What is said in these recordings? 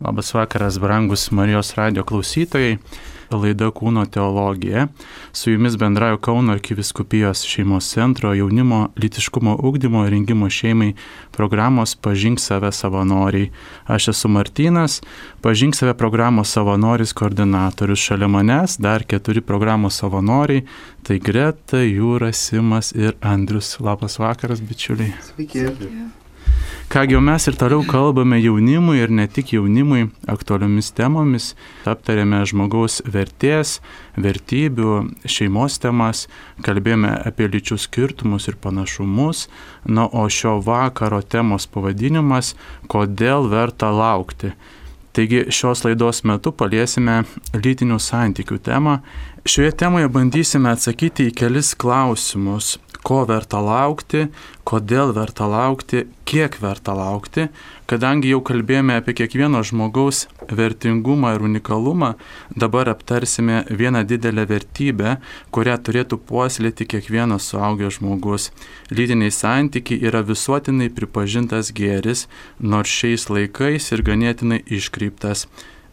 Labas vakaras, brangus Marijos radio klausytojai. Laida Kūno teologija. Su jumis bendrauju Kauno arkiviskupijos šeimos centro jaunimo litiškumo ugdymo ir rengimo šeimai programos Pažink save savanoriai. Aš esu Martynas, Pažink save programos savanoris koordinatorius. Šalia manęs dar keturi programos savanoriai. Tai Greta, Jūras, Simas ir Andrius. Labas vakaras, bičiuliai. Sveiki. Kągi jau mes ir toliau kalbame jaunimui ir ne tik jaunimui aktualiomis temomis, aptarėme žmogaus vertės, vertybių, šeimos temas, kalbėjome apie lyčių skirtumus ir panašumus, na o šio vakaro temos pavadinimas - kodėl verta laukti. Taigi šios laidos metu paliesime lytinių santykių temą. Šioje temoje bandysime atsakyti į kelis klausimus ko verta laukti, kodėl verta laukti, kiek verta laukti, kadangi jau kalbėjome apie kiekvieno žmogaus vertingumą ir unikalumą, dabar aptarsime vieną didelę vertybę, kurią turėtų puoselėti kiekvienas suaugęs žmogus. Lytiniai santykiai yra visuotinai pripažintas gėris, nors šiais laikais ir ganėtinai iškreiptas.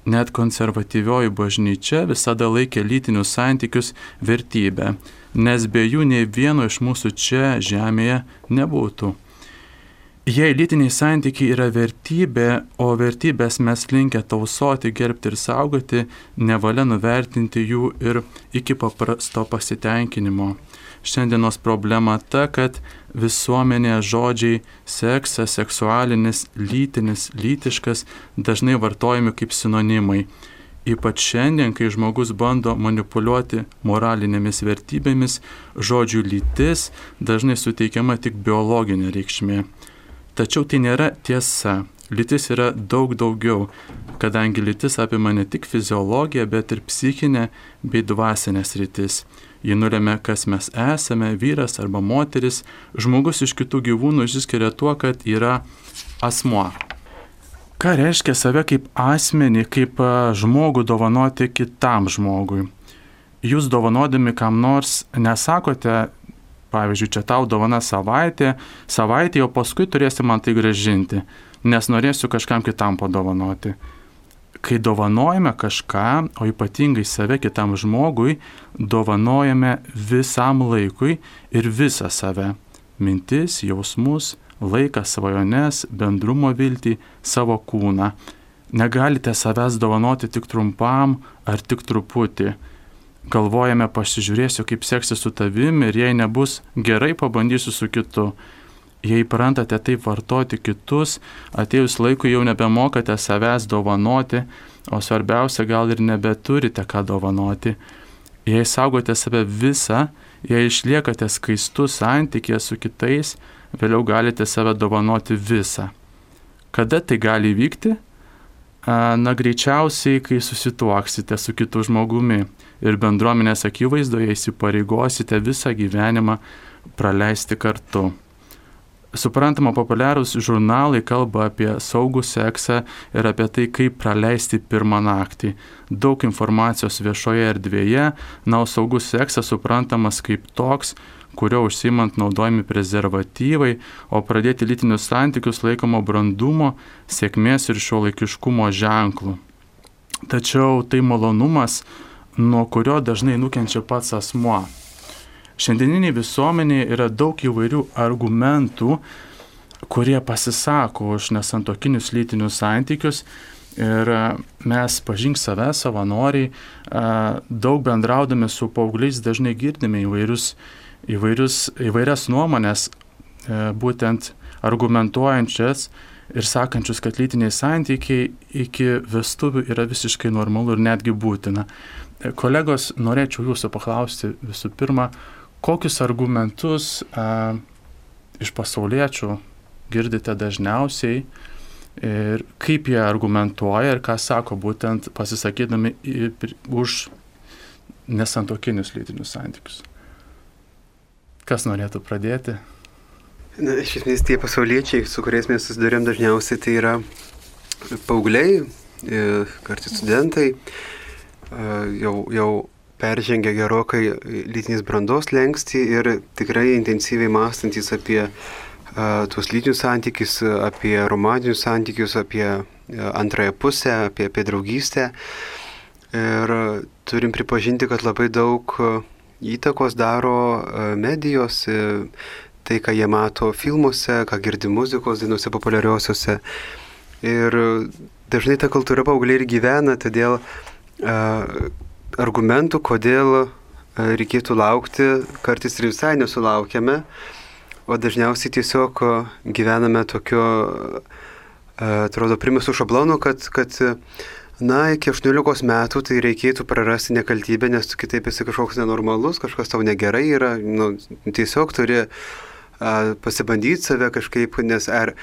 Net konservatyvioji bažnyčia visada laikė lytinius santykius vertybę nes be jų nei vieno iš mūsų čia žemėje nebūtų. Jei lytiniai santykiai yra vertybė, o vertybės mes linkę tausoti, gerbti ir saugoti, nevalia nuvertinti jų ir iki paprasto pasitenkinimo. Šiandienos problema ta, kad visuomenėje žodžiai seksas, seksualinis, lytinis, lytiškas dažnai vartojami kaip sinonimai Ypač šiandien, kai žmogus bando manipuliuoti moralinėmis vertybėmis, žodžių lytis dažnai suteikiama tik biologinė reikšmė. Tačiau tai nėra tiesa. Lytis yra daug daugiau, kadangi lytis apima ne tik fiziologiją, bet ir psichinę bei dvasinės rytis. Ji nulėmė, kas mes esame, vyras arba moteris. Žmogus iš kitų gyvūnų išsiskiria tuo, kad yra asmuo, Ką reiškia save kaip asmenį, kaip žmogų dovanoti kitam žmogui? Jūs dovanodami kam nors nesakote, pavyzdžiui, čia tau dovana savaitė, savaitė, o paskui turėsi man tai gražinti, nes norėsiu kažkam kitam padovanoti. Kai dovanojame kažką, o ypatingai save kitam žmogui, dovanojame visam laikui ir visą save - mintis, jausmus, laiką, svajones, bendrumo viltį, savo kūną. Negalite savęs dovanoti tik trumpam ar tik truputį. Galvojame, pasižiūrėsiu, kaip seksis su tavimi ir jei nebus gerai, pabandysiu su kitu. Jei prantate taip vartoti kitus, atėjus laikui jau nebemokate savęs dovanoti, o svarbiausia gal ir nebeturite ką dovanoti. Jei saugote save visą, jei išliekate skaistus santykė su kitais, vėliau galite save dovanoti visą. Kada tai gali įvykti? Na greičiausiai, kai susituoksite su kitu žmogumi ir bendruomenės akivaizdoje įsipareigosite visą gyvenimą praleisti kartu. Suprantama, populiarūs žurnalai kalba apie saugų seksą ir apie tai, kaip praleisti pirmą naktį. Daug informacijos viešoje erdvėje, na, o saugus seksas suprantamas kaip toks, kurio užsimant naudojami prezervatyvai, o pradėti lytinius santykius laikoma brandumo, sėkmės ir šio laikiškumo ženklų. Tačiau tai malonumas, nuo kurio dažnai nukenčia pats asmuo. Šiandieniniai visuomenėje yra daug įvairių argumentų, kurie pasisako už nesantokinius lytinius santykius Ir mes pažink save, savanoriai, daug bendraudami su paaugliais dažnai girdime įvairius įvairius, įvairias nuomonės, e, būtent argumentuojančias ir sakančius, kad lytiniai santykiai iki vestuvių yra visiškai normalu ir netgi būtina. E, kolegos, norėčiau jūsų paklausti visų pirma, kokius argumentus a, iš pasauliečių girdite dažniausiai ir kaip jie argumentuoja ir ką sako būtent pasisakydami už nesantokinius lytinius santykius. Kas norėtų pradėti? Na, iš esmės tie pasauliečiai, su kuriais mes susidurėm dažniausiai, tai yra paaugliai, e, kartais studentai, e, jau, jau peržengę gerokai lytinės brandos lengsti ir tikrai intensyviai mąstantis apie tuos lytinius santykius, apie romantinius santykius, apie antrąją pusę, apie, apie draugystę. Ir turim pripažinti, kad labai daug įtakos daro medijos, tai, ką jie mato filmuose, ką girdi muzikos dainuose populiariausiose. Ir dažnai ta kultūra paaugliai ir gyvena, todėl argumentų, kodėl reikėtų laukti, kartais ir visai nesulaukiame, o dažniausiai tiesiog gyvename tokio, atrodo, primesų šablonų, kad, kad na, iki 18 metų tai reikėtų prarasti nekaltybę, nes tu kitaip esi kažkoks nenormalus, kažkas tau negerai yra, nu, tiesiog turi a, pasibandyti save kažkaip, nes ar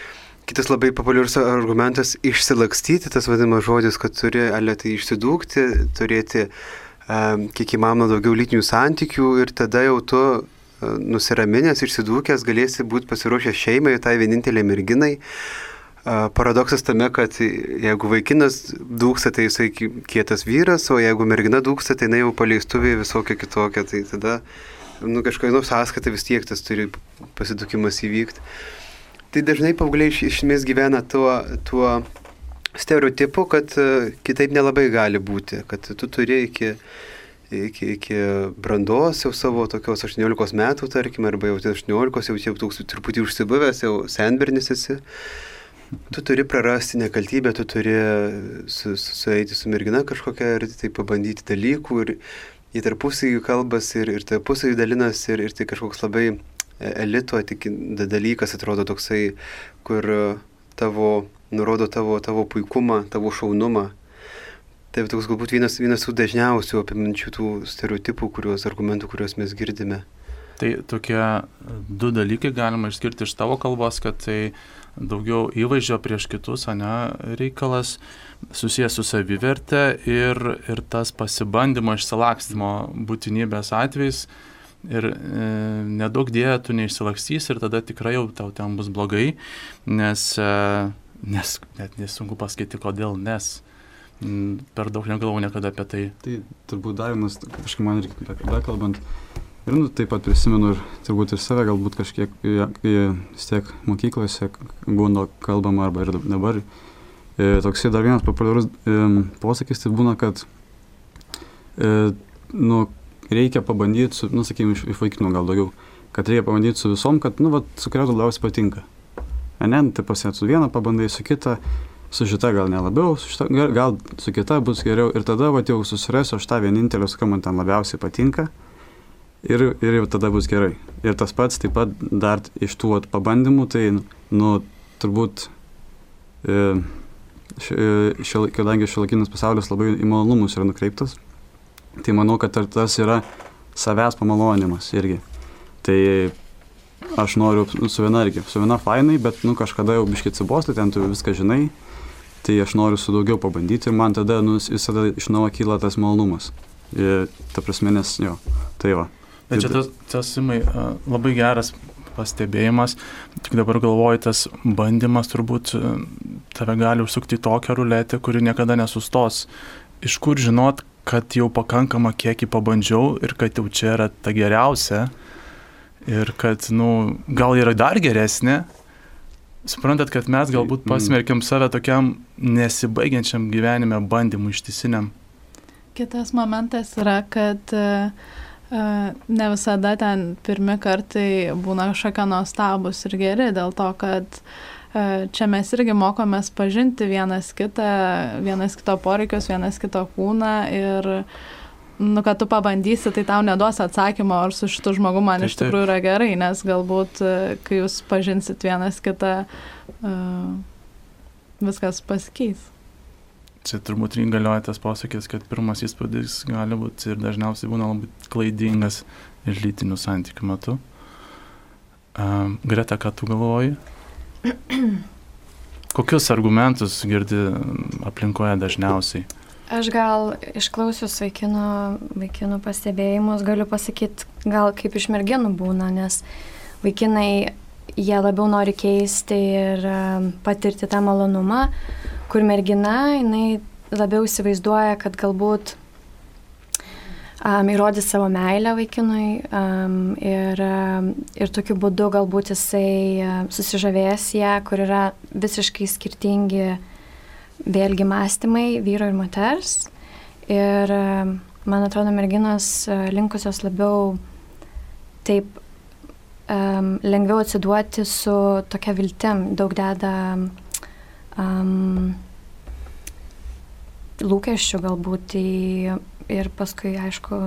Kitas labai populiarus argumentas - išsilakstyti, tas vadinamas žodis, kad turi alėtai išsidūkti, turėti uh, kiek įmanoma daugiau lytinių santykių ir tada jau tu uh, nusiraminęs, išsidūkęs galėsi būti pasiruošęs šeimai, tai vieninteliai merginai. Uh, paradoksas tame, kad jeigu vaikinas dūksta, tai jisai kietas vyras, o jeigu mergina dūksta, tai jinai jau paleistuvė visokia kitokia, tai tada nu, kažkokia sąskaita vis tiek tas turi pasidukimas įvykti. Tai dažnai paaugliai iš esmės gyvena tuo, tuo stereotipu, kad e, kitaip nelabai gali būti, kad tu turi iki, iki, iki brandos jau savo tokios 18 metų, tarkim, arba jau 18, jau, toks truputį užsibuvęs, jau senbernis esi. Tu turi prarasti nekaltybę, tu turi su, su, sueiti su mergina kažkokia ir tai pabandyti dalykų ir į tarpusavį kalbas ir, ir tarpusavį dalinas ir, ir tai kažkoks labai elito tik dalykas atrodo toksai, kur tavo, nurodo tavo, tavo puikumą, tavo šaunumą. Tai toks galbūt vienas, vienas tų dažniausių apimančių tų stereotipų, kuriuos, argumentų, kuriuos mes girdime. Tai tokie du dalykai galima išskirti iš tavo kalbos, kad tai daugiau įvaizdžio prieš kitus, ne, reikalas susijęs su savivertė ir, ir tas pasibandymo išsilakstymo būtinybės atvejais, ir e, nedaug dėja tu neišsilakstys ir tada tikrai jau tau ten bus blogai, nes, e, nes net nesunku pasakyti kodėl, nes per daug negalvoju niekada apie tai. Tai turbūt dar vienas, kažkaip man reikia apie ką kalbant, ir nu, taip pat prisimenu ir turbūt ir save galbūt kažkiek, vis tiek mokyklose būna kalbama arba ir dabar. E, toksai dar vienas populiarus e, posakis tai būna, kad e, nu, reikia pabandyti, su, nu, sakykime, iš, iš vaikinų gal daugiau, kad reikia pabandyti su visom, kad, nu, vat, su kuria labiausiai patinka. Ne, nu, tai pasėt su viena, pabandai su kita, su šita gal nelabiau, su šita, gal, gal su kita bus geriau ir tada, va, jau susirasiu aš tą vienintelę, su kuo man ten labiausiai patinka ir, ir jau tada bus gerai. Ir tas pats taip pat dar iš tų at, pabandymų, tai, nu, turbūt, e, šia, kadangi šiolaikinis pasaulis labai į malonumus yra nukreiptas, Tai manau, kad tas yra savęs pamalonimas irgi. Tai aš noriu nu, su viena irgi, su viena fainai, bet nu, kažkada jau biškit atsibosti, ten tu viską žinai, tai aš noriu su daugiau pabandyti ir man tada nu, visada iš naujo kyla tas malonumas. Ir, ta prasme, nes jo, tai va. Bet čia tas, tas simai, labai geras pastebėjimas, tik dabar galvoju, tas bandymas turbūt tave gali užsukti tokią ruletę, kuri niekada nesustos. Iš kur žinot, kad jau pakankamą kiekį pabandžiau ir kad jau čia yra ta geriausia ir kad, nu, gal yra dar geresnė. Suprantat, kad mes galbūt mm. pasmerkiam save tokiam nesibaigiančiam gyvenime bandymui ištisiniam. Kitas momentas yra, kad uh, ne visada ten pirmi kartai būna kažkokie nuostabus ir geri, dėl to, kad Čia mes irgi mokomės pažinti vienas kitą, vienas kito poreikius, vienas kito kūną ir nu, kad tu pabandysi, tai tau neduos atsakymo, ar su šitu žmogu man taip, iš tikrųjų yra gerai, nes galbūt, kai jūs pažinsit vienas kitą, viskas pasikeis. Čia turbūt galioja tas posakis, kad pirmas įspūdis gali būti ir dažniausiai būna labai klaidingas ir lytinių santykių metu. Uh, Greta, ką tu galvoji? Kokius argumentus girdi aplinkoje dažniausiai? Aš gal išklausius vaikinų, vaikinų pastebėjimus galiu pasakyti, gal kaip iš merginų būna, nes vaikinai jie labiau nori keisti ir um, patirti tą malonumą, kur mergina, jinai labiau įsivaizduoja, kad galbūt um, įrodyti savo meilę vaikinui um, ir, um, ir tokiu būdu galbūt jisai um, susižavės ją, kur yra visiškai skirtingi vėlgi mąstymai vyro ir moters. Ir um, man atrodo, merginos uh, linkusios labiau taip um, lengviau atsiduoti su tokia viltim, daug deda um, lūkesčių galbūt į, ir paskui, aišku,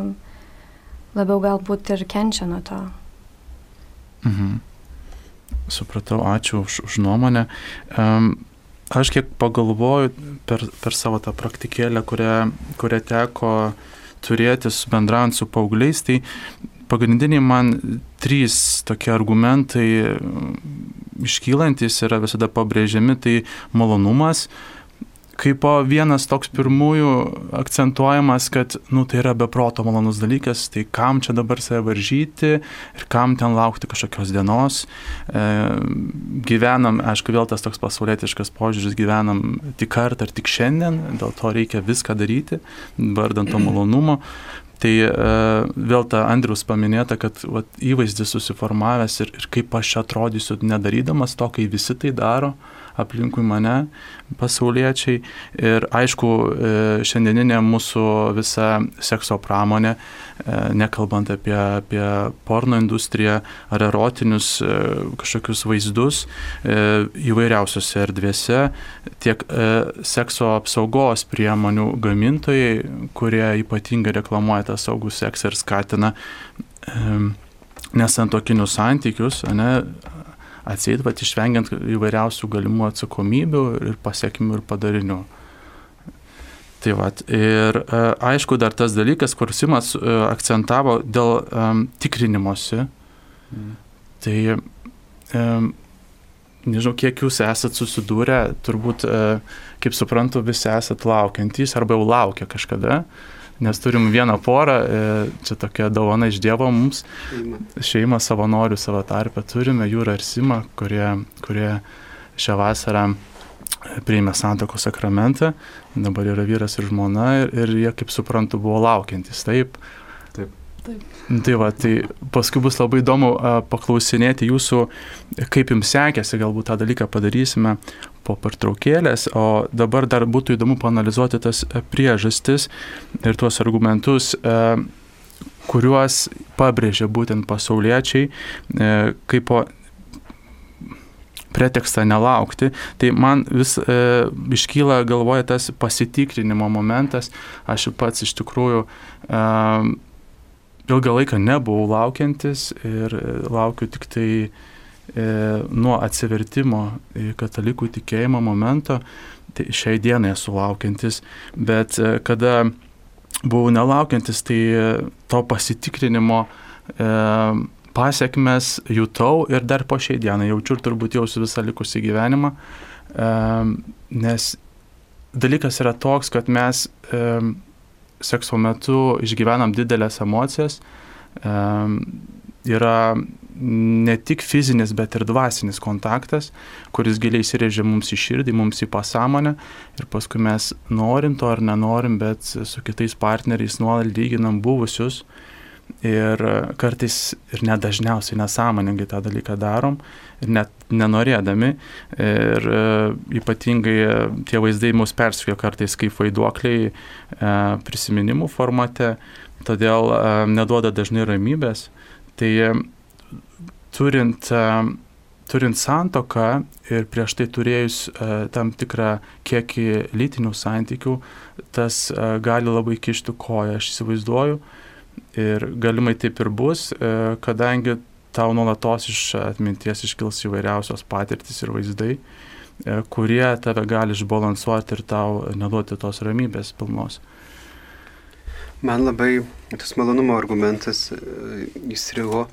labiau galbūt ir kenčia nuo to. Mhm. Supratau, ačiū už, už nuomonę. Um, aš kiek pagalvoju per, per savo tą praktikėlę, kurią, kurią teko turėti bendraujant su paaugliais, tai pagrindiniai man trys tokie argumentai iškylantis yra visada pabrėžiami, tai malonumas, kaip vienas toks pirmųjų akcentuojamas, kad nu, tai yra beproto malonus dalykas, tai kam čia dabar save varžyti ir kam ten laukti kažkokios dienos. E, gyvenam, aišku, vėl tas toks pasaulietiškas požiūris, gyvenam tik kartą ar tik šiandien, dėl to reikia viską daryti, vardant to malonumo. Tai e, vėl ta Andrius paminėta, kad vat, įvaizdis susiformavęs ir, ir kaip aš atrodysiu nedarydamas to, kai visi tai daro aplinkui mane, pasauliečiai. Ir aišku, e, šiandieninė mūsų visa sekso pramonė, e, nekalbant apie, apie porno industriją ar erotinius e, kažkokius vaizdus įvairiausiose erdvėse, tiek sekso apsaugos priemonių gamintojai, kurie ypatingai reklamuoja tą saugų seksą ir skatina nesantokinius santykius, ne, atseit, bet išvengiant įvairiausių galimų atsakomybių ir pasiekimių ir padarinių. Tai vat, ir e, aišku, dar tas dalykas, kur Simas e, akcentavo dėl um, tikrinimosi, mm. tai um, nežinau, kiek jūs esat susidūrę, turbūt, kaip suprantu, visi esat laukiantys arba jau laukia kažkada. Uh, nes turim vieną porą, e, čia tokia dovana iš Dievo mums, šeima, šeima savanorių savo tarpę turime, Jūra ir Sima, kurie, kurie šią vasarą priėmė santoko sakramentą, dabar yra vyras ir žmona ir, ir jie, kaip suprantu, buvo laukiantis. Taip, Taip. Tai va, tai paskui bus labai įdomu paklausinėti jūsų, kaip jums sekėsi, galbūt tą dalyką padarysime po pertraukėlės, o dabar dar būtų įdomu panalizuoti tas priežastis ir tuos argumentus, kuriuos pabrėžia būtent pasauliečiai, kaip po pretekstą nelaukti. Tai man vis e, iškyla galvoje tas pasitikrinimo momentas. Aš pats iš tikrųjų e, ilgą laiką nebuvau laukiantis ir e, laukiu tik tai e, nuo atsivertimo katalikų tikėjimo momento, tai šiai dienai esu laukiantis, bet e, kada buvau nelaukiantis, tai e, to pasitikrinimo e, pasiekmes jutau ir dar po šiai dienai jaučiu ir turbūt jausiu visą likusį gyvenimą, e, nes dalykas yra toks, kad mes e, sekso metu išgyvenam didelės emocijas, yra ne tik fizinis, bet ir dvasinis kontaktas, kuris giliai įsirėžia mums į širdį, mums į pasąmonę. Ir paskui mes norim to ar nenorim, bet su kitais partneriais nuolat lyginam buvusius ir kartais ir nedažniausiai nesąmoningai tą dalyką darom ir net nenorėdami ir e, ypatingai e, tie vaizdai mus perspėjo kartais kaip vaiduokliai e, prisiminimų formate, todėl neduoda dažnai ramybės. Tai turint, turint santoką ir prieš tai turėjus tam tikrą kiekį lytinių santykių, tas gali labai kišti koją, aš įsivaizduoju. Ir galimai taip ir bus, kadangi tau nuolatos iš atminties iškils įvairiausios patirtis ir vaizdai, e, kurie tave gali išbalansuoti ir tau neduoti tos ramybės pilnos. Man labai tas malonumo argumentas e, įstrigo,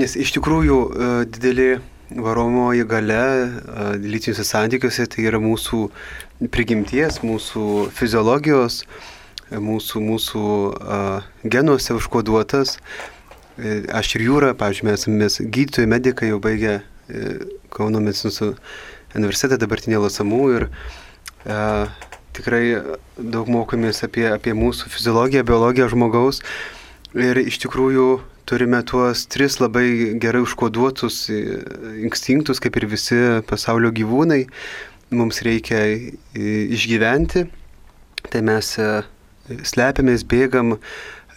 nes iš tikrųjų e, didelį varomoji gale lytiniuose santykiuose tai yra mūsų prigimties, mūsų fiziologijos, mūsų, mūsų genuose užkoduotas E, aš ir Jūra, pavyzdžiui, mes, mes gydytojai, medikai jau baigę e, Kauno medicinos universitetą dabartinė Lasamų ir e, tikrai daug mokomės apie, apie mūsų fiziologiją, biologiją žmogaus. Ir iš tikrųjų turime tuos tris labai gerai užkoduotus instinktus, kaip ir visi pasaulio gyvūnai. Mums reikia išgyventi, tai mes slepiamės, bėgam,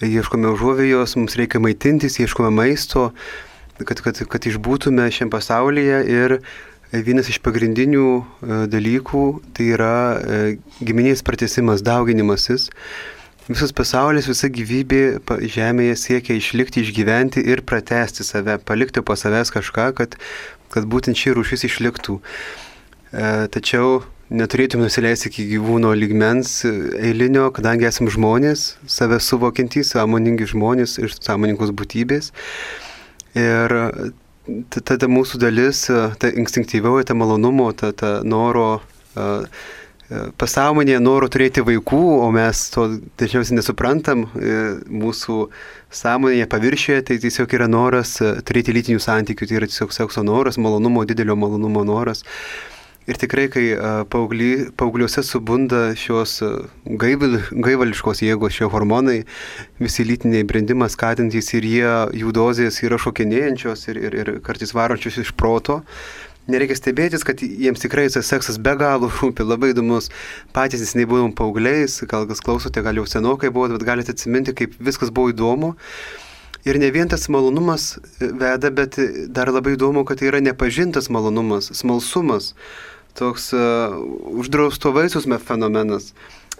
ieškome užuovėjos, mums reikia maitintis, ieškome maisto, kad, kad, kad išbūtume šiam pasaulyje ir vienas iš pagrindinių e, dalykų tai yra e, giminės pratesimas, dauginimasis. Visas pasaulis, visa gyvybė Žemėje siekia išlikti, išgyventi ir pratesti save, palikti po savęs kažką, kad, kad būtent ši rūšis išliktų. E, tačiau neturėtume nusileisti iki gyvūno lygmens eilinio, kadangi esame žmonės, save suvokintys, sąmoningi žmonės ir sąmoningos būtybės. Ir tada mūsų dalis, ta instinktyvioji, ta malonumo, ta, ta noro, pasąmonėje noro turėti vaikų, o mes to dažniausiai nesuprantam, mūsų sąmonėje paviršioje, tai tiesiog yra noras turėti lytinių santykių, tai yra tiesiog sekso noras, malonumo, didelio malonumo noras. Ir tikrai, kai paaugy, paaugliuose subunda šios gaival, gaivališkos jėgos, šio hormonai, visi lytiniai brendimas skatintys ir jie, jų dozės yra šokinėjančios ir, ir, ir kartais varančios iš proto, nereikia stebėtis, kad jiems tikrai tas seksas be galo rūpi, labai įdomus. Patys nesiniai buvom paaugliais, gal kas klausote, gal jau senokai buvo, bet galite atsiminti, kaip viskas buvo įdomu. Ir ne vien tas malonumas veda, bet dar labai įdomu, kad tai yra nepažintas malonumas, smalsumas toks uh, uždrausto vaisius fenomenas.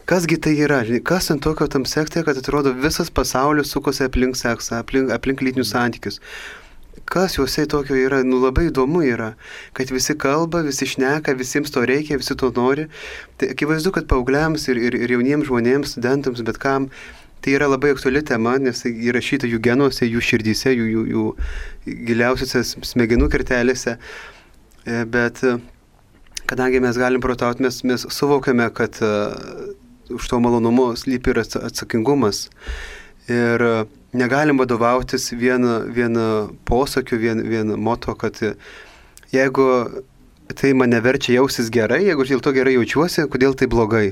Kasgi tai yra, kas ant tokio tam sekte, kad atrodo visas pasaulis sukosi aplink seksą, aplink, aplink lytinius santykius. Kas juose tokio yra, nu labai įdomu yra, kad visi kalba, visi šneka, visiems to reikia, visi to nori. Tai akivaizdu, kad paaugliams ir, ir, ir jauniems žmonėms, studentams, bet kam, tai yra labai aktuali tema, nes tai įrašyta jų genuose, jų širdyse, jų, jų, jų giliausiose smegenų kertelėse. E, bet kadangi mes galim protauti, mes, mes suvokiame, kad uh, už to malonumo slypi ir atsakingumas. Ir uh, negalim vadovautis vienu, vienu posakiu, vienu, vienu moto, kad jeigu tai mane verčia jausis gerai, jeigu aš dėl to gerai jaučiuosi, kodėl tai blogai.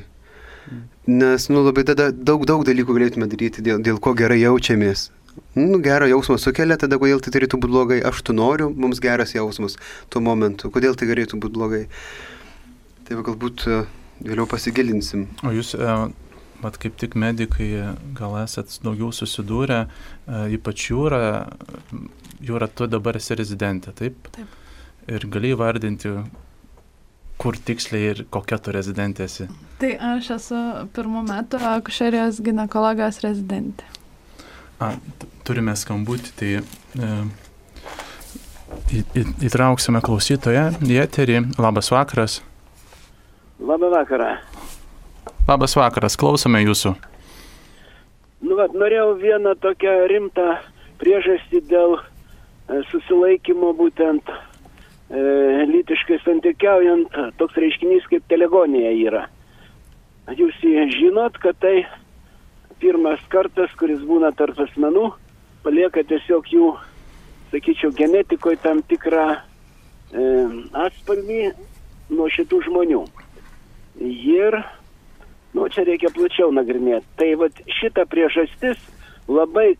Nes, nu, labai tada daug, daug dalykų galėtume daryti, dėl, dėl ko gerai jaučiamės. Nu, gerą jausmą sukelia, tada kodėl tai turėtų būti blogai. Aš tu noriu, mums geras jausmas tuo momentu. Kodėl tai galėtų būti blogai. Tai galbūt e, vėliau pasigilinsim. O jūs, e, mat kaip tik medikai, gal esat daugiau susidūrę, e, ypač jūra, jūra tu dabar esi rezidentė, taip? Taip. Ir gali įvardinti, kur tiksliai ir kokia tu rezidentė esi? Tai aš esu pirmų metų akušerijos gynekologijos rezidentė. A, turime skambutį, tai e, į, į, įtrauksime klausytoją į eterį. Labas vakaras. Labą vakarą. Labas vakaras, klausome jūsų. Nu, vat, norėjau vieną tokią rimtą priežastį dėl e, susilaikymo būtent e, lytiškai santykiaujant, toks reiškinys kaip telegonija yra. Jūs žinot, kad tai pirmas kartas, kuris būna tarp asmenų, palieka tiesiog jų, sakyčiau, genetikoje tam tikrą e, atspalvį nuo šitų žmonių. Ir, nu, čia reikia plačiau nagrinėti. Tai vad šita priežastis labai,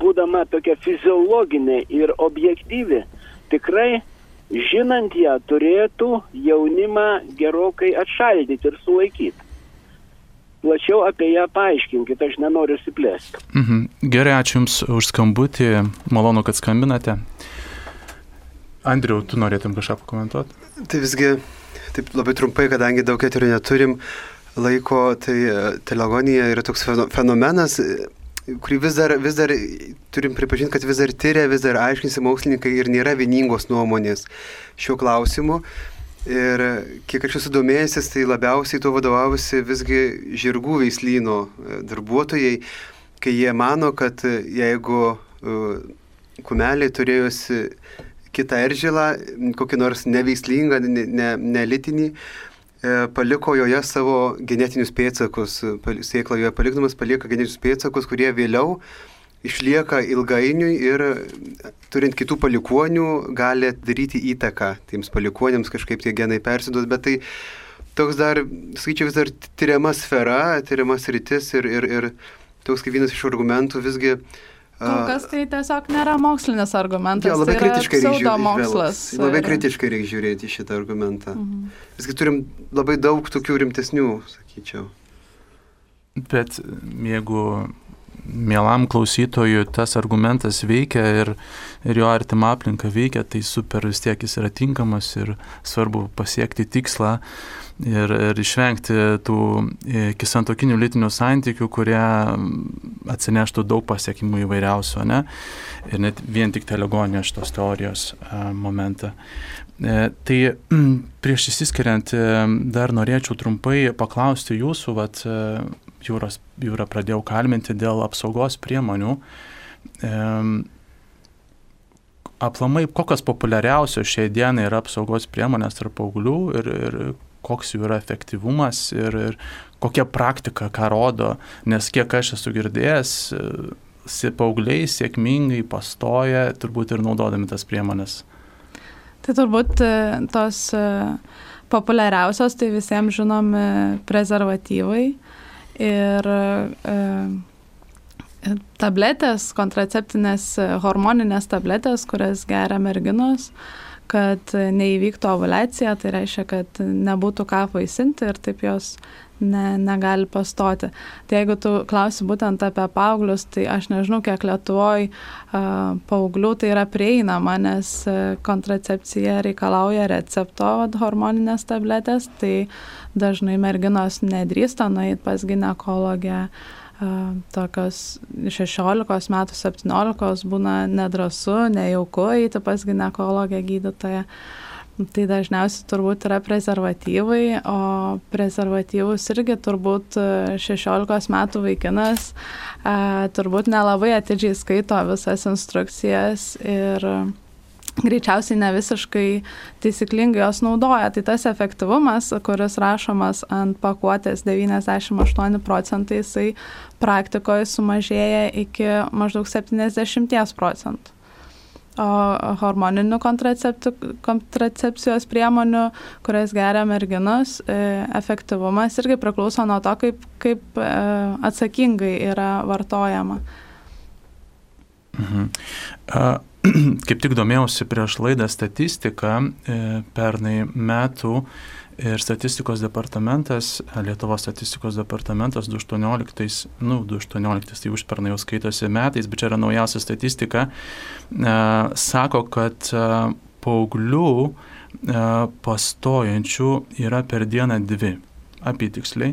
būdama tokia fiziologinė ir objektyvi, tikrai žinant ją turėtų jaunimą gerokai atšaldyti ir sulaikyti. Plačiau apie ją paaiškinkit, aš nenoriu siplėsti. Mhm. Gerai, ačiū Jums už skambutį, malonu, kad skambinate. Andriu, tu norėtum kažką pakomentuoti? Tai visgi Taip labai trumpai, kadangi daug eterio neturim laiko, tai e, telegonija yra toks fenomenas, e, kurį vis dar, vis dar turim pripažinti, kad vis dar tyria, vis dar aiškinsi mokslininkai ir nėra vieningos nuomonės šiuo klausimu. Ir kiek aš esu domėjęsis, tai labiausiai tuo vadovausi visgi žirgų veislyno e, darbuotojai, kai jie mano, kad jeigu kumeliai turėjosi kitą eržilą, kokį nors neveislingą, nelitinį, ne, ne e, paliko joje savo genetinius pėdsakus, sėklą joje palikdamas palieka genetinius pėdsakus, kurie vėliau išlieka ilgainiui ir turint kitų palikonių gali daryti įtaką tiems palikoniams, kažkaip tie genai persiduos, bet tai toks dar, skaičiau, vis dar tyriama sfera, tyriamas rytis ir, ir, ir toks kaip vienas iš argumentų visgi. Kol kas tai tiesiog nėra mokslinis argumentas. Ja, labai tai kritiškai reikia žiūrėti. mokslas. Labai kritiškai reikia žiūrėti šitą argumentą. Mhm. Visgi turim labai daug tokių rimtesnių, sakyčiau. Bet jeigu mielam klausytojui tas argumentas veikia ir, ir jo artima aplinka veikia, tai super vis tiek jis yra tinkamas ir svarbu pasiekti tikslą ir, ir išvengti tų e, kisantokinių lytinių santykių, kurie atsineštų daug pasiekimų įvairiausių, ne? Ir net vien tik telegonija šitos teorijos a, momentą. E, tai prieš įsiskiriant e, dar norėčiau trumpai paklausti jūsų, vat, e, jūros, jūrą pradėjau kalbinti dėl apsaugos priemonių. Aplamai, kokios populiariausios šiai dienai yra apsaugos priemonės tarp paauglių ir, ir koks jų yra efektyvumas ir, ir kokia praktika, ką rodo, nes kiek aš esu girdėjęs, paaugliai sėkmingai pastoja, turbūt ir naudodami tas priemonės. Tai turbūt e, tos e, populiariausios, tai visiems žinomi prezervatyvai ir e, tabletės, kontraceptinės hormoninės tabletės, kurias geria merginos. E, kad neįvyktų ovulacija, tai reiškia, kad nebūtų ką vaisinti ir taip jos ne, negali pastoti. Tai jeigu tu klausi būtent apie paauglius, tai aš nežinau, kiek Lietuvoje uh, paauglių tai yra prieinama, nes kontracepcija reikalauja recepto hormoninės tabletės, tai dažnai merginos nedrįsta nueiti pas gynekologę. Uh, tokios 16 metų, 17 būna nedrasu, nejauku eiti pas gynekologę gydytoją. Tai dažniausiai turbūt yra prezervatyvai, o prezervatyvus irgi turbūt 16 metų vaikinas turbūt nelabai atidžiai skaito visas instrukcijas ir greičiausiai ne visiškai taisyklingai jos naudoja. Tai tas efektyvumas, kuris rašomas ant pakuotės 98 procentai, jisai praktikoje sumažėja iki maždaug 70 procentų. O hormoninių kontracepcijos priemonių, kurias geria merginos, e, efektyvumas irgi priklauso nuo to, kaip, kaip e, atsakingai yra vartojama. Mhm. Uh kaip tik domėjausi prieš laidą statistiką e, pernai metų ir statistikos departamentas, Lietuvos statistikos departamentas 2018, nu, 2018 tai užpernai jau skaitosi metais, bet čia yra naujausia statistika, e, sako, kad e, paauglių pastojančių yra per dieną dvi, apytiksliai.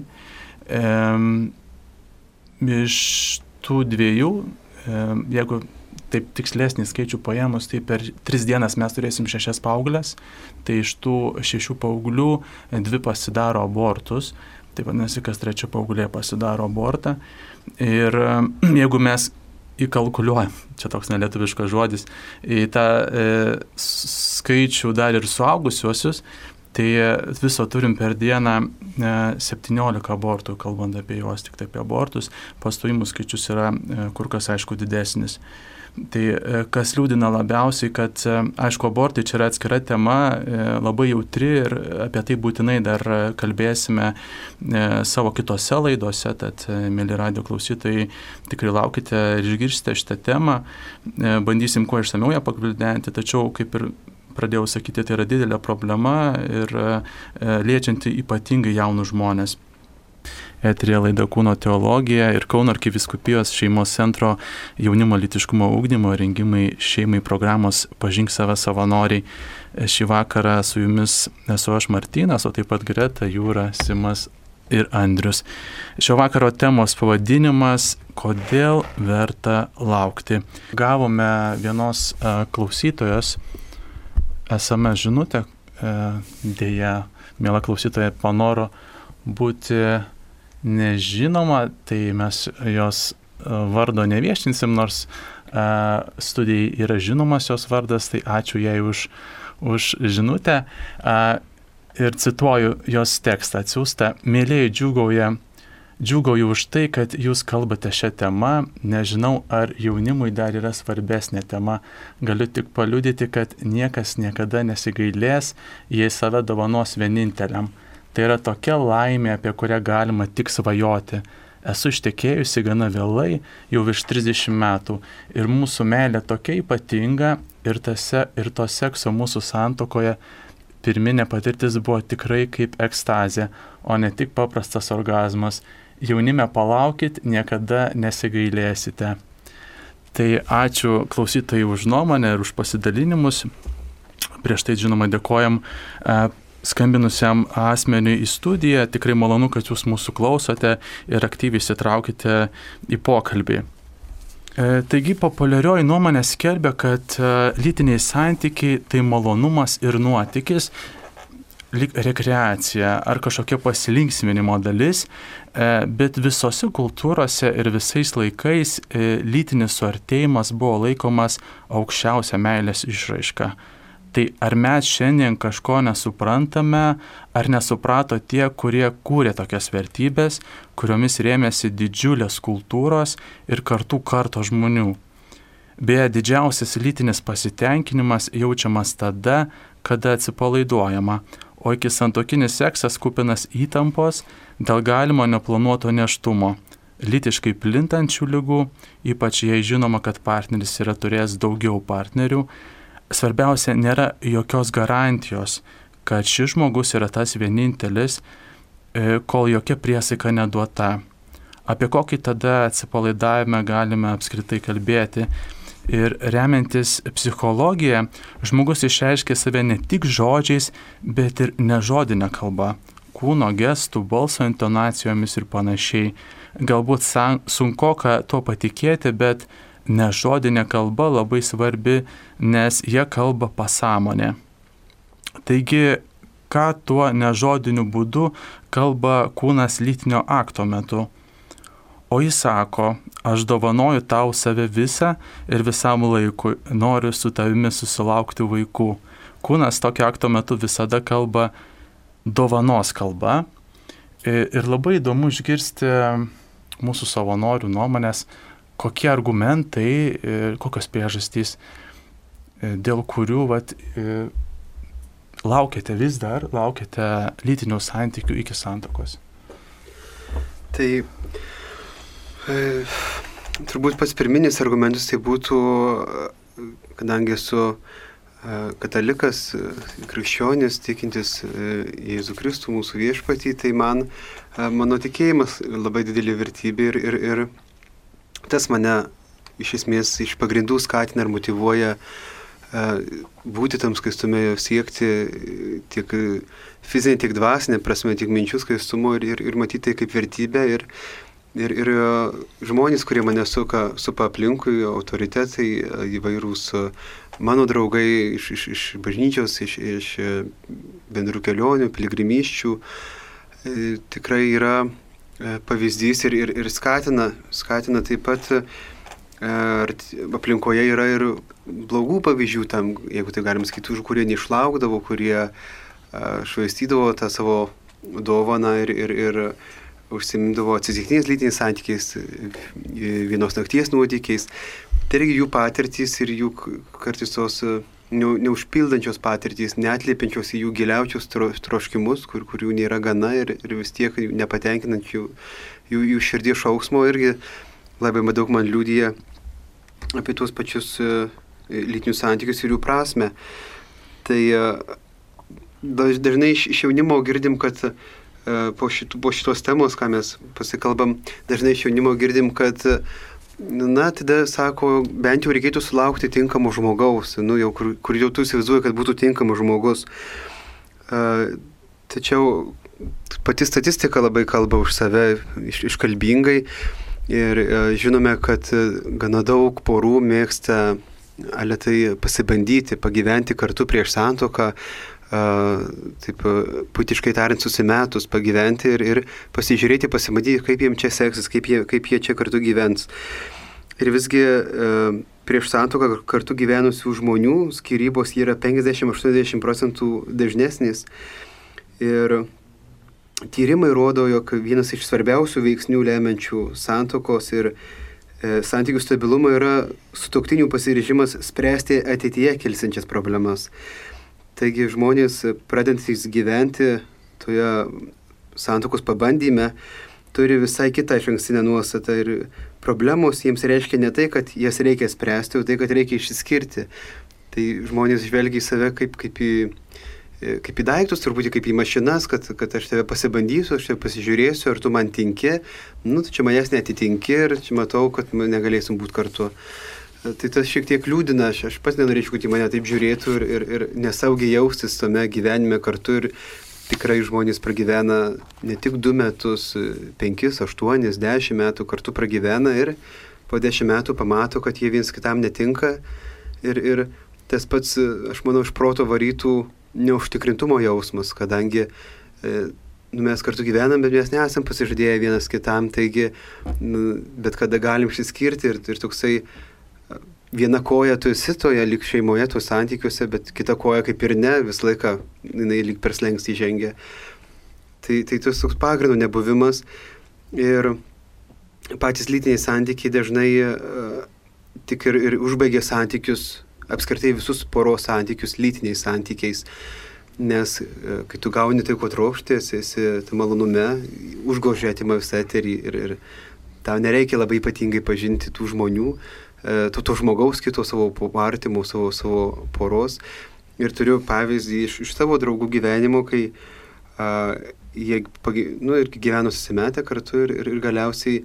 Iš tų dviejų, jeigu taip tikslesnį skaičių paėmus, tai per tris dienas mes turėsim šešias paauglės, tai iš tų šešių paauglių dvi pasidaro abortus, tai vadinasi, kas trečia paauglė pasidaro abortą. Ir jeigu mes įkalkuliuojam, čia toks nelietuviškas žodis, į tą e, skaičių dar ir suaugusiuosius, tai viso turim per dieną e, 17 abortų, kalbant apie juos, tik tai apie abortus, pastojimų skaičius yra e, kur kas aišku didesnis. Tai e, kas liūdina labiausiai, kad e, aišku, abortai čia yra atskira tema, e, labai jautri ir apie tai būtinai dar kalbėsime savo kitose laidose, tad, mėly radio klausytojai, tikrai laukite ir išgirsite šitą temą, bandysim kuo išsameu ją pagvildenti, tačiau kaip ir pradėjau sakyti, tai yra didelė problema ir liečianti ypatingai jaunus žmonės eterė laida Kūno teologija ir Kauno arkiviskupijos šeimos centro jaunimo litiškumo ūkdymo rengimai šeimai programos Pažink save savanoriai. Šį vakarą su jumis esu aš Martynas, o taip pat Greta, Jūra, Simas ir Andrius. Šio vakaro temos pavadinimas - Kodėl verta laukti. Gavome vienos uh, klausytojos esame žinutę, uh, dėja, mėla klausytoja, panoro būti nežinoma, tai mes jos e, vardo neviešinsim, nors uh, studijai yra žinomas jos vardas, tai ačiū jai už, už žinutę. Uh, ir cituoju jos tekstą atsiųstą. Mėlyje džiugauja, džiugauju už tai, kad jūs kalbate šią temą. Nežinau, ar jaunimui dar yra svarbesnė tema. Galiu tik paliudyti, kad niekas niekada nesigailės, jei save dovanos vieninteliam Tai yra tokia laimė, apie kurią galima tik svajoti. Esu ištekėjusi gana vėlai, jau virš 30 metų, ir mūsų meilė tokia ypatinga, ir, tase, ir to sekso mūsų santokoje pirminė patirtis buvo tikrai kaip ekstazė, o ne tik paprastas orgasmas. Jaunime palaukit, niekada nesigailėsite. Tai ačiū klausytojai už nuomonę ir už pasidalinimus. Prieš tai, žinoma, dėkojam e, skambinusiam asmeniui į studiją. Tikrai malonu, kad jūs mūsų klausote ir aktyviai įsitraukite į pokalbį. E, taigi populiarioji nuomonė skelbia, kad e, lytiniai santykiai tai malonumas ir nuotykis, lyg rekreacija ar kažkokia pasilinksminimo dalis, e, bet visose kultūrose ir visais laikais lytinis suartėjimas buvo laikomas aukščiausia meilės išraiška. Tai ar mes šiandien kažko nesuprantame, ar nesuprato tie, kurie kūrė tokias vertybės, kuriomis rėmėsi didžiulės kultūros ir kartų karto žmonių. Beje, didžiausias lytinis pasitenkinimas jaučiamas tada, kada atsipalaiduojama, o iki santokinis seksas kupinas įtampos dėl galimo neplanuoto neštumo, lytiškai plintančių lygų, ypač jei žinoma, kad partneris yra turėjęs daugiau partnerių, svarbiausia, nėra jokios garantijos, kad šis žmogus yra tas vienintelis, e, kol jokia priesaika neduota. Apie kokį tada atsipalaidavimą galime apskritai kalbėti. Ir remiantis psichologiją, žmogus išreiškia save ne tik žodžiais, bet ir nežodinę kalbą - kūno gestų, balso intonacijomis ir panašiai. Galbūt sunku ką tuo patikėti, bet nežodinė kalba labai svarbi, nes jie kalba pasąmonė. Taigi, ką tuo nežodiniu būdu kalba kūnas lytinio akto metu. O jis sako, aš dovanoju tau save visą ir visam laikui, noriu su tavimi susilaukti vaikų. Kūnas tokio akto metu visada kalba dovanos kalba. Ir labai įdomu išgirsti mūsų savanorių nuomonės, kokie argumentai, e, kokios priežastys, e, dėl kurių vat, e, laukiate vis dar, laukiate lytinių santykių iki santokos? Tai e, turbūt pats pirminis argumentas tai būtų, kadangi esu katalikas, krikščionis, tikintis Jėzų Kristų, mūsų viešpatį, tai man mano tikėjimas labai didelį vertybė ir, ir, ir tas mane iš esmės iš pagrindų skatina ir motivuoja e, būti tam skaistume, siekti tiek fizinė, tiek dvasinė prasme, tiek minčių skaistumo ir, ir, ir matyti tai kaip vertybę. Ir, ir, ir e, žmonės, kurie mane suka, supa aplinkui, autoritetai, e, įvairūs mano draugai iš, iš, iš bažnyčios, iš, iš bendrų kelionių, piligrimyščių, tikrai yra E, pavyzdys ir, ir, ir skatina, skatina taip pat e, aplinkoje yra ir blogų pavyzdžių tam, jeigu tai galim sakyti, kurie neišlaukdavo, kurie e, švaistydavo tą savo dovaną ir, ir, ir užsimindavo atsitiktiniais lytiniais santykiais, vienos nakties nuotykiais. Tai irgi jų patirtys ir jų kartais tos neužpildančios patirtys, netliepiančios į jų giliausius tro, troškimus, kur, kurių nėra gana ir, ir vis tiek nepatenkinančių jų, jų širdies šauksmo irgi labai daug man liūdija apie tuos pačius e, lytinius santykius ir jų prasme. Tai e, dažnai iš, jaunimo girdim, kad e, po, šitų, po šitos temos, ką mes pasikalbam, dažnai iš jaunimo girdim, kad Na, tada sako, bent jau reikėtų sulaukti tinkamo žmogaus, nu, jau, kur, kur jau tu įsivaizduoji, kad būtų tinkamas žmogus. Uh, tačiau pati statistika labai kalba už save iš, iškalbingai ir uh, žinome, kad gana daug porų mėgsta aletai pasibandyti, pagyventi kartu prieš santoką, taip putiškai tariant, susimetus, pagyventi ir, ir pasižiūrėti, pasimatyti, kaip jiems čia seksis, kaip jie, kaip jie čia kartu gyvens. Ir visgi prieš santoką kartu gyvenusių žmonių skirybos yra 50-80 procentų dažnesnis. Ir tyrimai rodo, jog vienas iš svarbiausių veiksnių lemiančių santokos ir e, santykių stabilumą yra sutoktinių pasiryžimas spręsti ateityje kilsiančias problemas. Taigi žmonės pradantys gyventi toje santokos pabandyme turi visai kitą iš ankstinę nuostatą ir problemos jiems reiškia ne tai, kad jas reikia spręsti, o tai, kad reikia išsiskirti. Tai žmonės žvelgia į save kaip, kaip, į, kaip į daiktus, turbūt kaip į mašinas, kad, kad aš tave pasibandysiu, aš tave pasižiūrėsiu, ar tu man tinki, nu, tu čia manęs netitinki ir čia matau, kad negalėsim būti kartu. Tai tas šiek tiek liūdina, aš, aš pats nenorėčiau, kad į mane taip žiūrėtų ir, ir, ir nesaugiai jaustis tame gyvenime kartu ir tikrai žmonės pragyvena ne tik du metus, penkis, aštuonis, dešimt metų kartu pragyvena ir po dešimt metų pamato, kad jie viens kitam netinka. Ir, ir tas pats, aš manau, iš proto varytų neužtikrintumo jausmas, kadangi e, nu, mes kartu gyvenam, bet mes nesam pasižadėję vienas kitam, taigi nu, bet kada galim išsiskirti ir, ir toksai viena koja tu esi toje lik šeimoje, tuos santykiuose, bet kita koja kaip ir ne, visą laiką jinai lik per slengstį žengia. Tai, tai tas toks pagrindų nebuvimas ir patys lytiniai santykiai dažnai uh, tik ir, ir užbaigia santykius, apskritai visus poros santykius lytiniais santykiais. Nes uh, kai tu gauni tai, ko trokšti, esi, esi tam malonume, užgožia atima visą eterį ir, ir tau nereikia labai ypatingai pažinti tų žmonių, E, to, to žmogaus, kito savo artimų, savo, savo poros. Ir turiu pavyzdį iš, iš savo draugų gyvenimo, kai a, jie nu, ir gyveno susimetę kartu ir, ir, ir galiausiai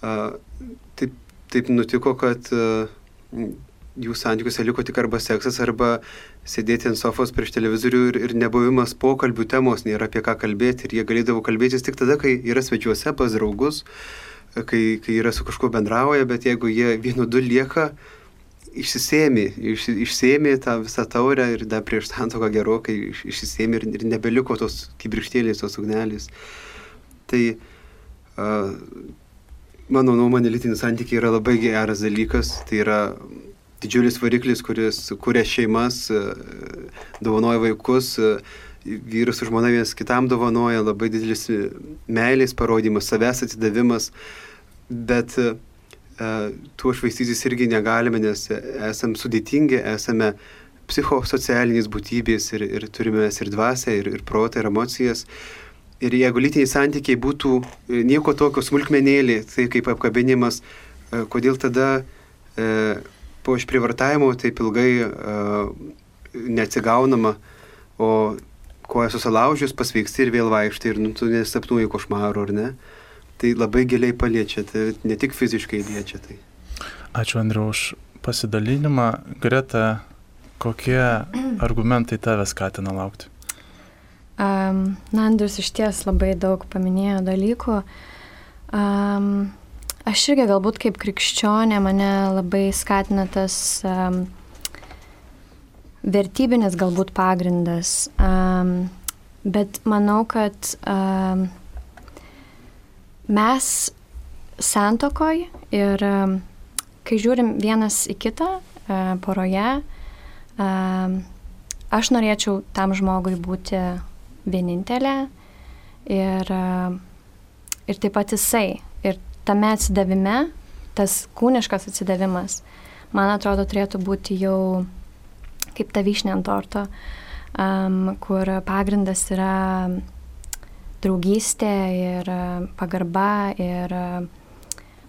a, taip, taip nutiko, kad a, jų santykiuose liko tik arba seksas, arba sėdėti ant sofos prieš televizorių ir, ir nebuvimas pokalbių temos, nėra apie ką kalbėti. Ir jie galėdavo kalbėtis tik tada, kai yra svečiuose pas draugus, kai, kai yra su kažkuo bendrauja, bet jeigu jie vienu du lieka, išsisėmė, iš, išsėmė tą visą taurę ir dar prieš santoką gerokai iš, išsisėmė ir, ir nebeliko tos kibirštėlės, tos ugnelės. Tai uh, mano nuomonė, lytinis santykiai yra labai geras dalykas, tai yra didžiulis variklis, kuris kuria šeimas, uh, dovanoja vaikus. Uh, Vyras su žmona vienas kitam dovanoja, labai didelis meilės parodimas, savęs atidavimas, bet uh, tuo švaistytis irgi negalime, nes esame sudėtingi, esame psichosocialinės būtybės ir, ir turime mes ir dvasę, ir, ir protą, ir emocijas. Ir jeigu lytiniai santykiai būtų e, nieko tokio smulkmenėlį, tai kaip apkabinimas, kodėl tada uh, po išprivartavimo taip ilgai neatsigaunama, o koja susilaužius, pasveiksti ir vėl vaikštai ir nu, tu nesapnuoji košmarų, ar ne? Tai labai giliai paliečia, tai ne tik fiziškai liečia tai. Ačiū Andriu už pasidalinimą. Greta, kokie argumentai tave skatina laukti? Um, na, Andrius iš ties labai daug paminėjo dalykų. Um, aš irgi galbūt kaip krikščionė mane labai skatina tas um, vertybinis galbūt pagrindas, um, bet manau, kad um, mes santokoj ir um, kai žiūrim vienas į kitą uh, poroje, um, aš norėčiau tam žmogui būti vienintelė ir, uh, ir taip pat jisai. Ir tame atsidavime, tas kūniškas atsidavimas, man atrodo, turėtų būti jau kaip ta vyšnė ant torto, um, kur pagrindas yra draugystė ir pagarba ir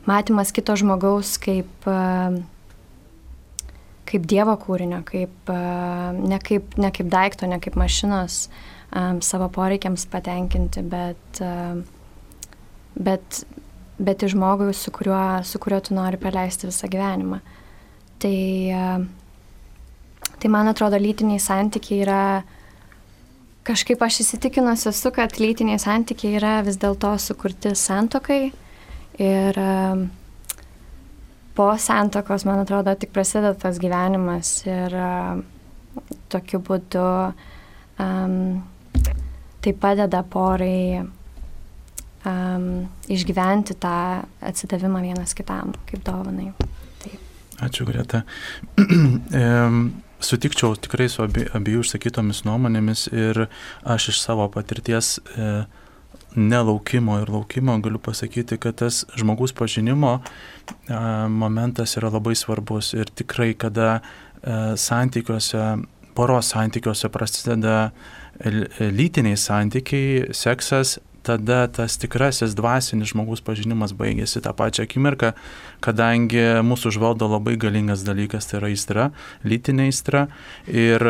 matymas kito žmogaus kaip, kaip Dievo kūrinio, kaip, ne, kaip, ne kaip daikto, ne kaip mašinos um, savo poreikiams patenkinti, bet, bet, bet į žmogų, su kuriuo, su kuriuo tu nori praleisti visą gyvenimą. Tai uh, Tai man atrodo, lytiniai santykiai yra, kažkaip aš įsitikinus esu, kad lytiniai santykiai yra vis dėlto sukurti santokai ir um, po santokos, man atrodo, tik prasideda tas gyvenimas ir um, tokiu būdu um, tai padeda porai um, išgyventi tą atsidavimą vienas kitam kaip dovanai. Taip. Ačiū, Greta. Sutikčiau tikrai su abie, abiejų išsakytomis nuomonėmis ir aš iš savo patirties e, nelaukimo ir laukimo galiu pasakyti, kad tas žmogus pažinimo e, momentas yra labai svarbus ir tikrai, kada e, santykiuose poros santykiuose prasideda lytiniai santykiai, seksas, tada tas tikrasis dvasinis žmogus pažinimas baigėsi tą pačią akimirką, kadangi mūsų užvaldo labai galingas dalykas, tai yra aistra, lytinė aistra ir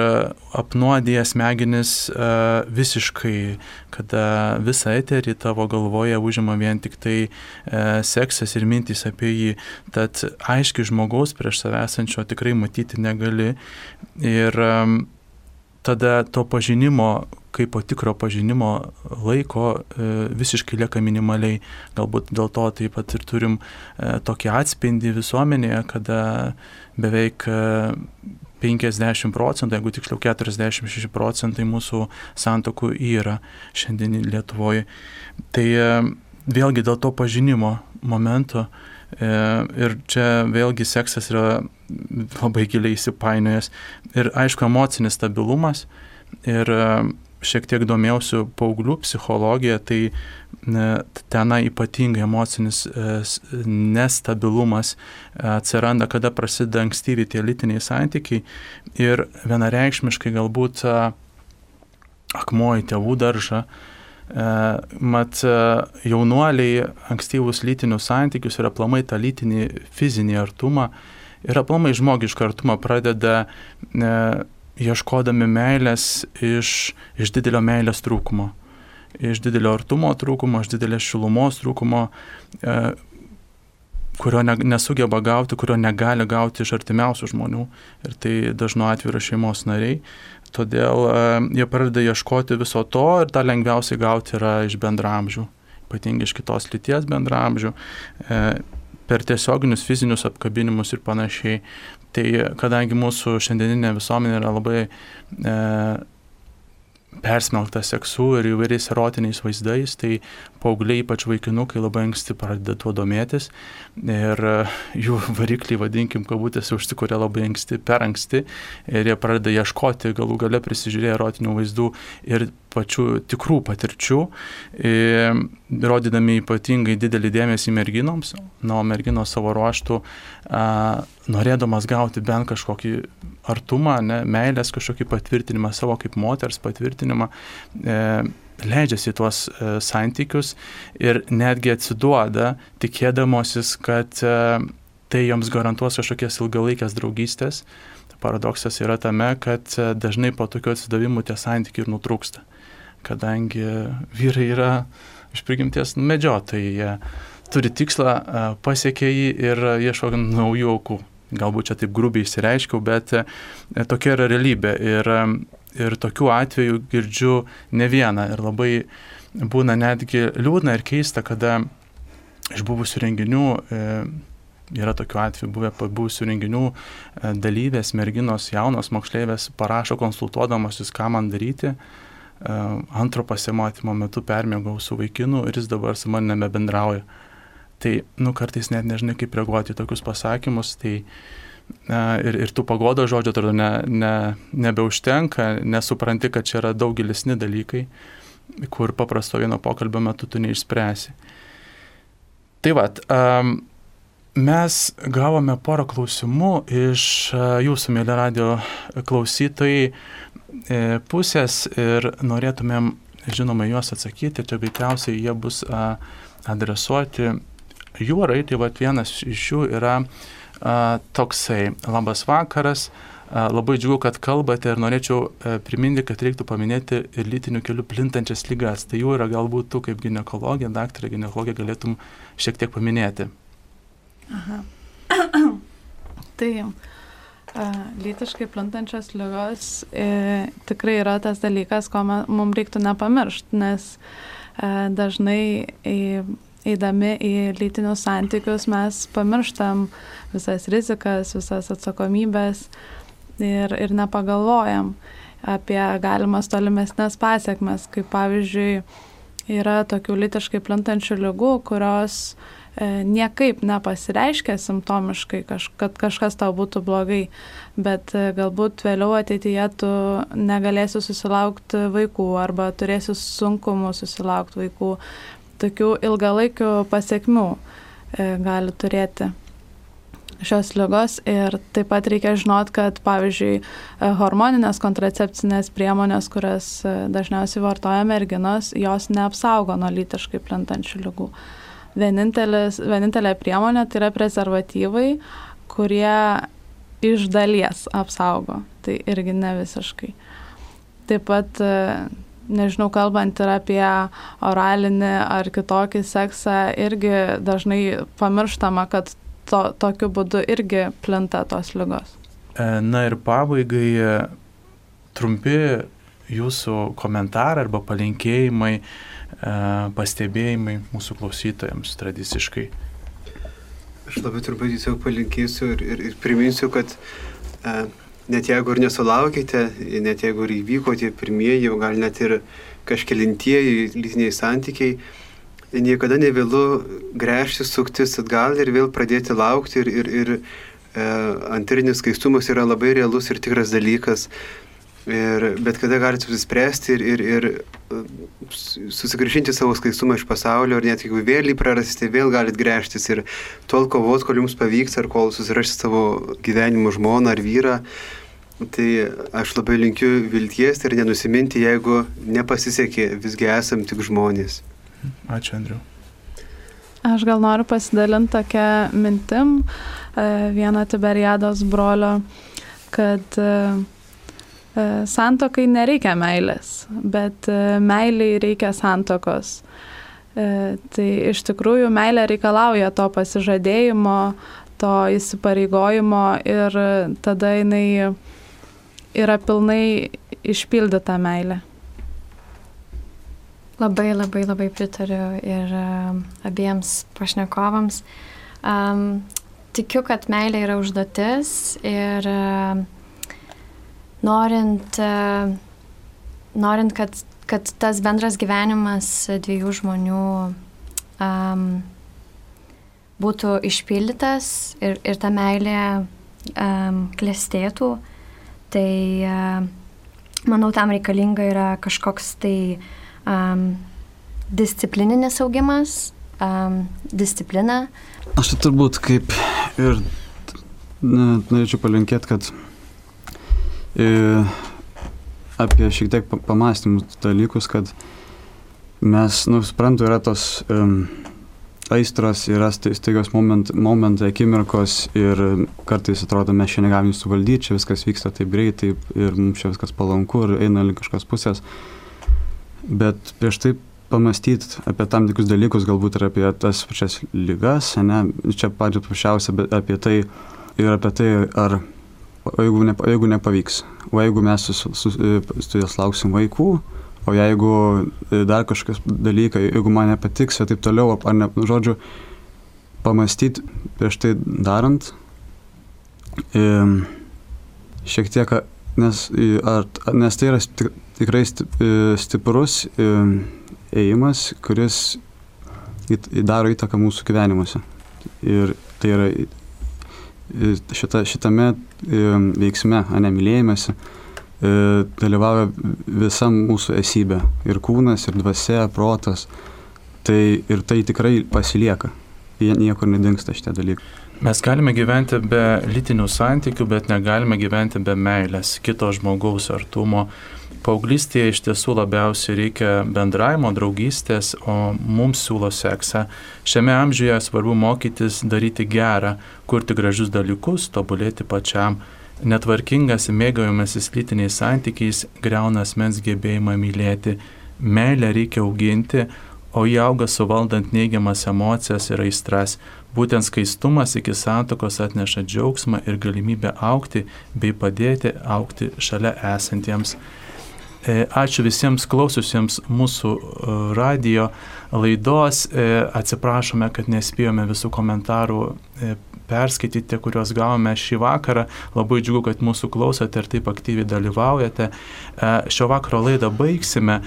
apnuodėja smegenis uh, visiškai, kada visą eterį tavo galvoje užima vien tik tai uh, seksas ir mintys apie jį. Tad aiškiai žmogaus prieš save esančio tikrai matyti negali. Ir tada to pažinimo, kaip po tikro pažinimo laiko e, visiškai lieka minimaliai. Galbūt dėl to taip pat ir turim e, tokį atspindį visuomenėje, kada beveik 50 e, procentų, jeigu tiksliau 46 procentai mūsų santokų yra šiandien Lietuvoje. Tai vėlgi dėl to pažinimo momento ir čia vėlgi seksas yra labai giliai įsipainiojęs. Ir aišku, emocinis stabilumas. Ir šiek tiek domėjausi paauglių psichologiją, tai tenai ypatingai emocinis e, nestabilumas atsiranda, kada prasideda ankstyvi tie lytiniai santykiai ir vienareikšmiškai galbūt e, akmuo į tėvų daržą. Mat jaunuoliai ankstyvus lytinius santykius ir aplamai tą lytinį fizinį artumą ir aplamai žmogišką artumą pradeda e, ieškodami meilės iš, iš didelio meilės trūkumo, iš didelio artumo trūkumo, iš didelės šilumos trūkumo, e, kurio ne, nesugeba gauti, kurio negali gauti iš artimiausių žmonių. Ir tai dažnu atveju yra šeimos nariai. Todėl e, jie pradeda ieškoti viso to ir tą lengviausiai gauti yra iš bendramžių, ypatingai iš kitos lyties bendramžių. E, per tiesioginius fizinius apkabinimus ir panašiai. Tai kadangi mūsų šiandieninė visuomenė yra labai e, persmelkta seksu ir įvairiais erotiniais vaizdais, tai paaugliai, ypač vaikinukai, labai anksti pradeda tuo domėtis. Ir e, jų varikliai, vadinkim, kabutėse, užsikuria labai anksti, per anksti. Ir jie pradeda ieškoti, galų gale prisižiūrėję erotinių vaizdų ir pačių tikrų patirčių, rodydami ypatingai didelį dėmesį merginoms, na, o merginos savo ruoštų, a, norėdamas gauti bent kažkokį artumą, ne, meilės kažkokį patvirtinimą, savo kaip moters patvirtinimą, e, leidžiasi į tuos e, santykius ir netgi atsiduoda, tikėdamosis, kad e, tai joms garantuos kažkokias ilgalaikės draugystės. Paradoksas yra tame, kad e, dažnai po tokių atsidavimų tie santykiai ir nutrūksta kadangi vyrai yra iš prigimties medžiotojai, jie turi tikslą, pasiekia jį ir ieško naujų aukų. Galbūt čia taip grubiai išsireiškiau, bet tokia yra realybė. Ir, ir tokių atvejų girdžiu ne vieną. Ir labai būna netgi liūdna ir keista, kada iš buvusių renginių e, yra tokių atvejų buvę pabuvusių renginių e, dalyvės, merginos, jaunos moksleivės parašo konsultuodamosis, ką man daryti antro pasimatymo metu permėgau su vaikinu ir jis dabar su manimi nebebendrauja. Tai, nu, kartais net nežinai, kaip reaguoti į tokius pasakymus, tai ir, ir tų pagodo žodžio, atrodo, ne, ne, nebeužtenka, nesupranti, kad čia yra daug gilesni dalykai, kur paprasto vieno pokalbio metu tu neišspręsi. Tai vad, mes gavome porą klausimų iš jūsų, mėly radio klausytojai, E, pusės ir norėtumėm, žinoma, juos atsakyti, tai veikiausiai jie bus adresuoti jūrai, tai vat vienas iš jų yra a, toksai, labas vakaras, labai džiugu, kad kalbate ir norėčiau a, priminti, kad reiktų paminėti ir lytinių kelių plintančias lygas. Tai jų yra galbūt tu kaip gynekologija, daktarė gynekologija galėtum šiek tiek paminėti. Aha. tai Lytiškai plintančios lygos e, tikrai yra tas dalykas, ko mums reiktų nepamiršti, nes e, dažnai e, eidami į lytinius santykius mes pamirštam visas rizikas, visas atsakomybės ir, ir nepagalvojam apie galimas tolimesnės pasiekmes, kaip pavyzdžiui yra tokių lytiškai plintančių lygų, kurios E, niekaip nepasireiškia simptomiškai, kaž, kad kažkas tau būtų blogai, bet e, galbūt vėliau ateityje tu negalėsi susilaukti vaikų arba turėsi sunkumų susilaukti vaikų. Tokių ilgalaikių pasiekmių e, gali turėti. šios lygos ir taip pat reikia žinot, kad pavyzdžiui e, hormoninės kontracepcinės priemonės, kurias e, dažniausiai vartoja merginos, jos neapsaugo nuo lytiškai plintančių lygų. Vienintelė priemonė tai yra prezervatyvai, kurie iš dalies apsaugo, tai irgi ne visiškai. Taip pat, nežinau, kalbant ir apie oralinį ar kitokį seksą, irgi dažnai pamirštama, kad to, tokiu būdu irgi plinta tos lygos. E, na ir pabaigai trumpi jūsų komentarai arba palinkėjimai, e, pastebėjimai mūsų klausytojams tradiciškai. Aš labai trumpai tiesiog palinkėsiu ir, ir, ir priminsiu, kad e, net jeigu ir nesulaukite, net jeigu ir įvyko tie pirmieji, o gal net ir kažkelintieji lytiniai santykiai, niekada nevėlu gręžti, suktis atgal ir vėl pradėti laukti. Ir, ir, ir e, antrinis skaistumas yra labai realus ir tikras dalykas. Ir bet kada galite susispręsti ir, ir, ir e, susigražinti savo skaistumą iš pasaulio, ir net jeigu vėl jį prarasite, vėl galite gręžtis ir tol kovot, kol jums pavyks, ar kol susirašysite savo gyvenimo žmoną ar vyrą. Tai aš labai linkiu vilties ir nenusiminti, jeigu nepasisekė, visgi esam tik žmonės. Ačiū, Andriu. Aš gal noriu pasidalinti tokią mintim e, vieno Tiberiados brolio, kad e, e, santokai nereikia meilės, bet meiliai reikia santokos. Tai iš tikrųjų meilė reikalauja to pasižadėjimo, to įsipareigojimo ir tada jinai yra pilnai išpildyta meilė. Labai, labai, labai pritariu ir uh, abiems pašnekovams. Um, tikiu, kad meilė yra užduotis ir uh, norint, uh, norint kad, kad tas bendras gyvenimas dviejų žmonių um, būtų išpildytas ir, ir ta meilė um, klestėtų, tai uh, manau, tam reikalinga yra kažkoks tai um, disciplininis augimas, um, disciplina. Aš tai turbūt kaip ir na, norėčiau palinkėti, kad e, apie šiek tiek pamastymus dalykus, kad mes, nu, suprantu, yra tos um, aistros, yra staigios moment, momentai, akimirkos ir kartais atrodo, mes šiandien galim suvaldyti, čia viskas vyksta taip greitai ir mums čia viskas palanku ir eina link kažkokios pusės. Bet prieš tai pamastyti apie tam tikrus dalykus, galbūt ir apie tas pačias lygas, ne, čia pačiu paprasčiausia, bet apie tai ir apie tai, ar jeigu, ne, jeigu nepavyks, o jeigu mes su, su, su, su jas lauksim vaikų, o jeigu dar kažkas dalykai, jeigu man nepatiks ir taip toliau, ar ne, nu, žodžiu, pamastyti prieš tai darant, e, šiek tiek, nes, ar, nes tai yra tikrai e, stiprus e, ėjimas, kuris daro įtaką mūsų gyvenimuose. Ir tai yra šita, šitame e, veiksme, anemylėjimėse, dalyvauja visa mūsų esybė. Ir kūnas, ir dvasia, protas. Tai ir tai tikrai pasilieka. Jie niekur nedingsta šitie dalykai. Mes galime gyventi be lytinių santykių, bet negalime gyventi be meilės, kito žmogaus artumo, Paauglystėje iš tiesų labiausiai reikia bendravimo, draugystės, o mums siūlo seksą. Šiame amžiuje svarbu mokytis daryti gerą, kurti gražius dalykus, tobulėti pačiam. Netvarkingas mėgavimasis lytiniais santykiais greuna asmens gebėjimą mylėti. Meilę reikia auginti, o jį auga suvaldant neigiamas emocijas ir aistras. Būtent skaistumas iki santokos atneša džiaugsmą ir galimybę aukti bei padėti aukti šalia esantiems. E, ačiū visiems klaususiems mūsų e, radio laidos. E, atsiprašome, kad nespėjome visų komentarų perskaityti, kuriuos gavome šį vakarą. Labai džiugu, kad mūsų klausote ir taip aktyviai dalyvaujate. Šio vakaro laidą baigsime.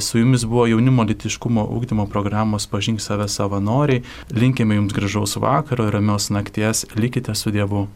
Su jumis buvo jaunimo litiškumo ūkdymo programos Pažink save savanoriai. Linkime jums gražaus vakaro ir ramios nakties. Likite su Dievu.